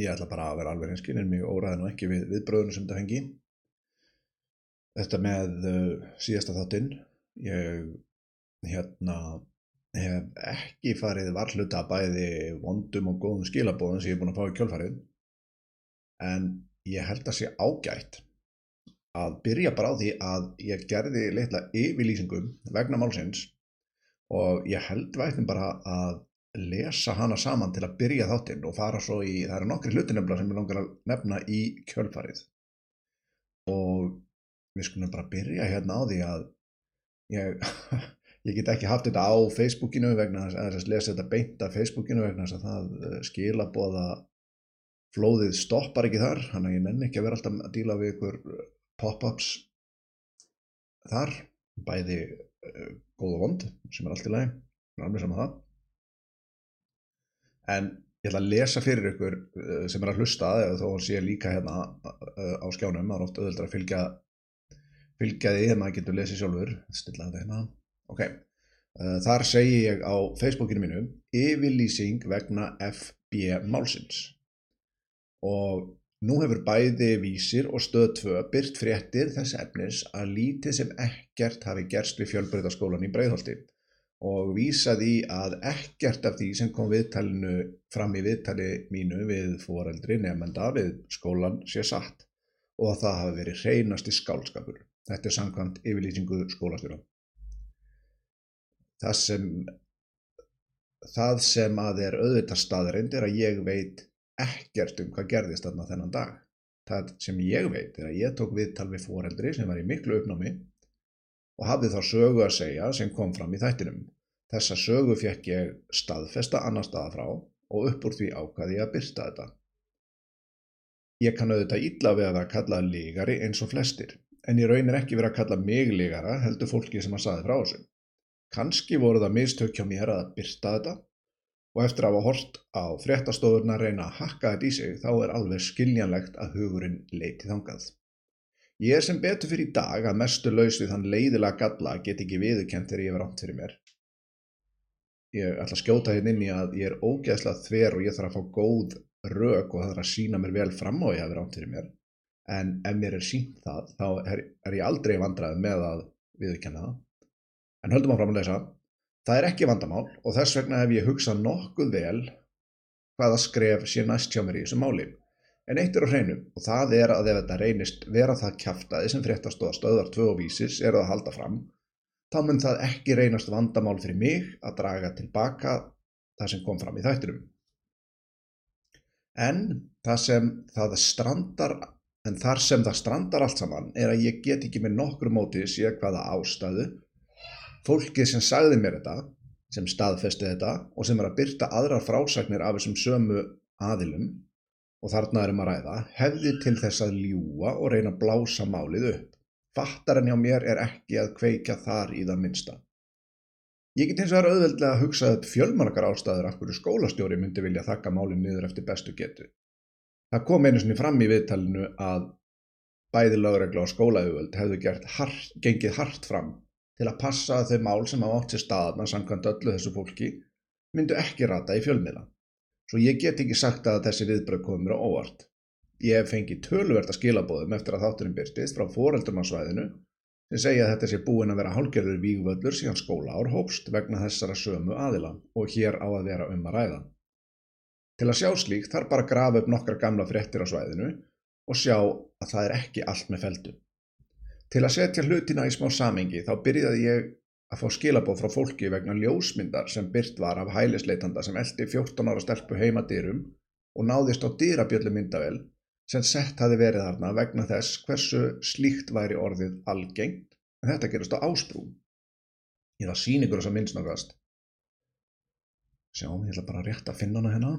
ég ætla bara að vera alveg hinskinn en mig óraði nú ekki við viðbröðunum sem þetta fengi þetta með uh, síðasta þáttinn ég hérna hef ekki farið varhluta bæði vondum og góðum skilabóðum sem ég er búin að fá í kjölfarið en ég held að sé ágætt að byrja bara á því að ég gerði litla yfirlýsingum vegna málsins og ég held vægtum bara að lesa hana saman til að byrja þáttinn og fara svo í, það eru nokkri hluti nefnilega sem ég langar að nefna í kjölfarið og við skulum bara byrja hérna á því að ég, ég get ekki haft þetta á Facebookinu vegna að lesa þetta beint af Facebookinu vegna að það eh, skila bóða flóðið stoppar ekki þar, þannig að ég nenni ekki að vera alltaf að díla við ykkur pop-ups þar, bæði uh, góð og vond, sem er allt í lagi, alveg saman það. En ég ætla að lesa fyrir ykkur uh, sem er að hlusta, eða þó sé líka hérna uh, á skjánum, það er oft auðvitað að fylgja, fylgja því þegar maður getur lesið sjálfur, stilla þetta hérna, ok. Þar segi ég á Facebookinu mínu yfirlýsing vegna FB málsins. Og Nú hefur bæði vísir og stöð 2 byrt fréttir þess efnis að lítið sem ekkert hafi gerst við fjölbreytaskólan í Breiðholti og vísaði að ekkert af því sem kom viðtalinu fram í viðtali mínu við foreldri nefnda við skólan sé satt og að það hafi verið hreinasti skálskapur. Þetta er samkvæmt yfirlýsingu skólastjóra. Það sem, það sem að er auðvitað staðreind er að ég veit ekkert um hvað gerðist þarna þennan dag. Það sem ég veit er að ég tók viðtal við foreldri sem var í miklu uppnámi og hafði þá sögu að segja sem kom fram í þættinum. Þessa sögu fekk ég staðfesta annar staða frá og upp úr því ákvaði ég að byrsta þetta. Ég kann auðvitað illa við að vera kallað lígari eins og flestir, en ég raunir ekki verið að kalla mig lígara heldur fólki sem að saði frá þessu. Kanski voru það mistökja mér að byrsta þetta og eftir að hafa hort á fréttastofurna reyna að hakka þetta í sig þá er alveg skiljanlegt að hugurinn leiti þangað. Ég er sem betur fyrir í dag að mestu laus við þann leiðilega galla get ekki viðkent þegar ég verið átt fyrir mér. Ég ætla að skjóta hérna inn í að ég er ógeðslega þver og ég þarf að fá góð rauk og það þarf að sína mér vel fram á ég að vera átt fyrir mér. En ef mér er sínt það þá er, er ég aldrei vandrað með að viðkenna það. En höldum áfram að lesa. Það er ekki vandamál og þess vegna hef ég hugsað nokkuð vel hvaða skref sé næst hjá mér í þessu máli. En eitt er á hreinu og það er að ef þetta reynist vera það kæftæði sem fréttastóða stöðar tvö og vísis er að halda fram, þá mun það ekki reynast vandamál fyrir mig að draga tilbaka það sem kom fram í þættinum. En sem strandar, en þar sem það strandar allt saman er að ég get ekki með nokkru móti sé hvaða ástæðu Fólkið sem sagði mér þetta, sem staðfesti þetta og sem er að byrta aðrar frásagnir af þessum sömu aðilum og þarna erum að ræða, hefði til þess að ljúa og reyna að blása málið upp. Fattarinn hjá mér er ekki að kveika þar í það minsta. Ég get eins og er auðveldlega að hugsa upp fjölmarkar ástæður af hverju skólastjóri myndi vilja þakka málinn niður eftir bestu getu. Það kom einu sinni fram í viðtalinu að bæði lögregla og skólaauðvöld hefðu hart, gengið hart fram til að passa að þau mál sem hafa átt sér staðna samkvæmt öllu þessu fólki myndu ekki rata í fjölmiðla. Svo ég get ekki sagt að þessi viðbröð komur á óvart. Ég hef fengið tölverda skilabóðum eftir að þátturinn byrstist frá foreldrum á svæðinu sem segja að þetta sé búin að vera hálgerður vígvöllur síðan skóla ár hópst vegna þessara sömu aðila og hér á að vera um að ræða. Til að sjá slíkt þarf bara að grafa upp nokkra gamla fréttir á svæðinu og sjá að það er ekki allt með feldu. Til að setja hlutina í smá samengi þá byrjaði ég að fá skilabóð frá fólki vegna ljósmyndar sem byrt var af hælisleitanda sem eldi 14 ára stelpu heima dyrum og náðist á dyrabjöllu myndavel sem sett hafi verið þarna vegna þess hversu slíkt væri orðið algengt en þetta gerast á ásprú. Ég það sín ykkur þess að minnsnokast. Sjáum, ég ætla bara rétt að finna hana hérna.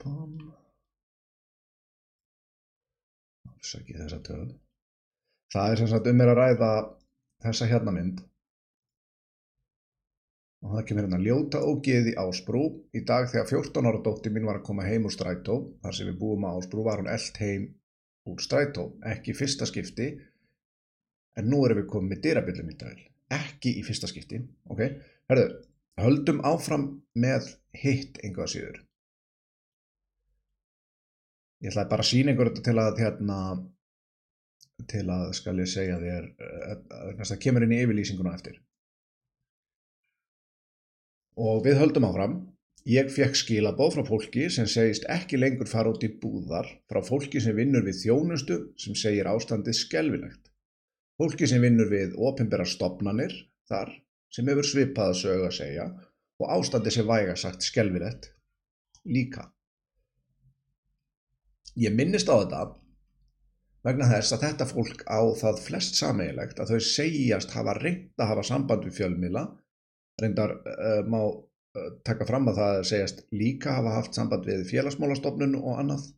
Pam. afsaki þessa töð það er sem sagt um mér að ræða þessa hérna mynd og það kemur hérna ljóta og geði ásprú í dag þegar 14 ára dótti mín var að koma heim úr strætó þar sem við búum á ásprú var hún eld heim úr strætó. Ekki í fyrsta skipti en nú erum við komið með dyrabillum í dæl ekki í fyrsta skipti ok, herðu höldum áfram með hitt einhvað síður. Ég ætlaði bara að sína einhverju til að hérna, til að skal ég segja þér uh, það kemur inn í yfirlýsinguna eftir. Og við höldum áfram. Ég fekk skilabóð frá fólki sem segist ekki lengur fara út í búðar frá fólki sem vinnur við þjónustu sem segir ástandið skelvilegt fólki sem vinnur við ofinbæra stopnanir þar sem hefur svipað að sögu að segja og ástandið sem væga sagt skelvilegt líka. Ég minnist á þetta vegna þess að þetta fólk á það flest sameigilegt að þau segjast hafa reynd að hafa samband við fjölmila reyndar uh, má uh, taka fram að það segjast líka hafa haft samband við félagsmálastofnun og annað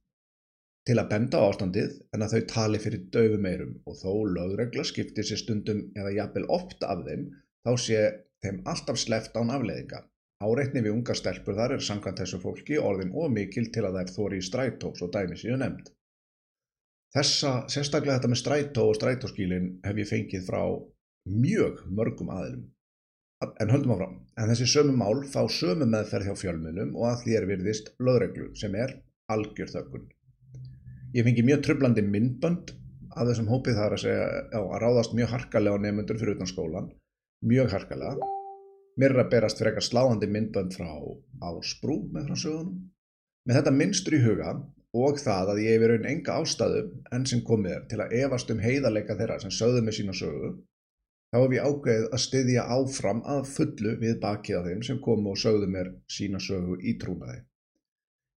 til að benda á ástandið en að þau tali fyrir döfum eirum og þó lögregla skiptir sér stundum eða jafnvel ofta af þeim þá sé þeim alltaf sleft án afleðinga. Áreitni við unga stelpur þar er samkvæmt þessu fólki orðin og mikil til að þær þóri í strætóks og dæmi síðu nefnd. Þessa, sérstaklega þetta með strætó og strætóskílin hef ég fengið frá mjög mörgum aðilum. En höldum áfram, en þessi sömu mál fá sömu meðferð hjá fjölmunum og að því er virðist lögreglu sem er algjör þökkun. Ég fengi mjög tröflandi myndbönd af þessum hópið þar að segja já, að ráðast mjög harkalega á nefnundur fyrir utan skólan, mjög harkalega. Mér er að berast fyrir eitthvað sláandi myndbönd frá Ásbrú með frá sögunum. Með þetta minnstur í huga og það að ég hef verið enga ástæðu enn sem komið er til að efast um heiðarleika þeirra sem sögðu með sína sögu þá hef ég ágæðið að styðja áfram að fullu við bakið á þeim sem komu og sögðu mér sína sögu í trúnaði.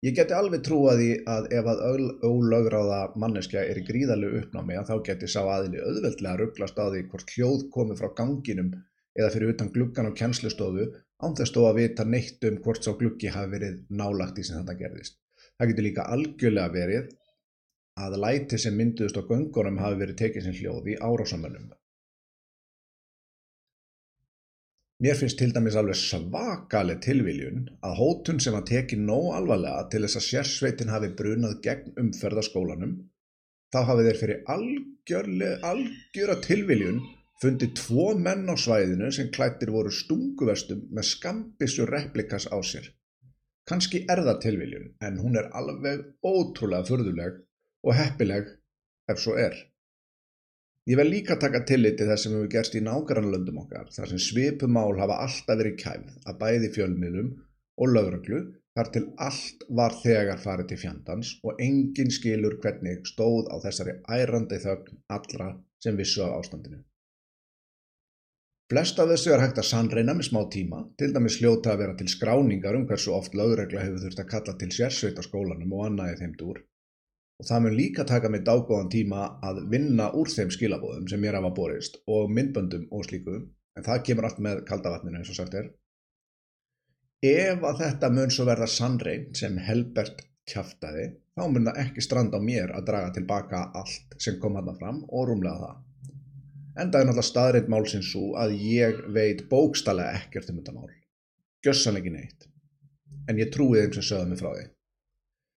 Ég geti alveg trúað í að ef að ólögráða manneskja er í gríðalegu uppnámi að þá geti sá aðili auðveldlega rugglast á því hvort hljóð komi frá ganginum eða fyrir utan gluggan á kjænslustofu án þess þó að vita neitt um hvort sá gluggi hafi verið nálagt í sem þetta gerðist. Það getur líka algjörlega verið að læti sem mynduðust á göngunum hafi verið tekið sem hljóð í árásamönnum. Mér finnst til dæmis alveg svakaleg tilviljun að hótun sem að teki nóg alvarlega til þess að sérsveitin hafi brunað gegn umferðaskólanum, þá hafi þeir fyrir algjöra tilviljun fundið tvo menn á svæðinu sem klættir voru stunguvestum með skambissu replikas á sér. Kannski er það tilviljun en hún er alveg ótrúlega furðuleg og heppileg ef svo er. Ég vel líka taka tillit til þess sem hefur gerst í nágrannlöndum okkar þar sem svipumál hafa alltaf verið kæfð að bæði fjölmiðlum og lögrögglu þar til allt var þegar farið til fjandans og engin skilur hvernig stóð á þessari ærandi þögn allra sem vissu á ástandinu. Flest af þessu er hægt að sannreina með smá tíma, til dæmis hljóta að vera til skráningar um hversu oft lögregla hefur þurft að kalla til sérsveit á skólanum og annaði þeim dúr. Og það mun líka taka mig dágóðan tíma að vinna úr þeim skilabóðum sem mér hafa borist og myndböndum og slíku, en það kemur allt með kaldavatninu eins og sagt er. Ef að þetta mun svo verða sannrein sem Helbert kæftæði, þá mun það ekki stranda á mér að draga tilbaka allt sem kom hann fram og rúmlega það. En það er náttúrulega staðreind málsins svo að ég veit bókstallega ekkert um þetta mál. Gjössanlegin eitt. En ég trúi þeim sem sögða mig frá því.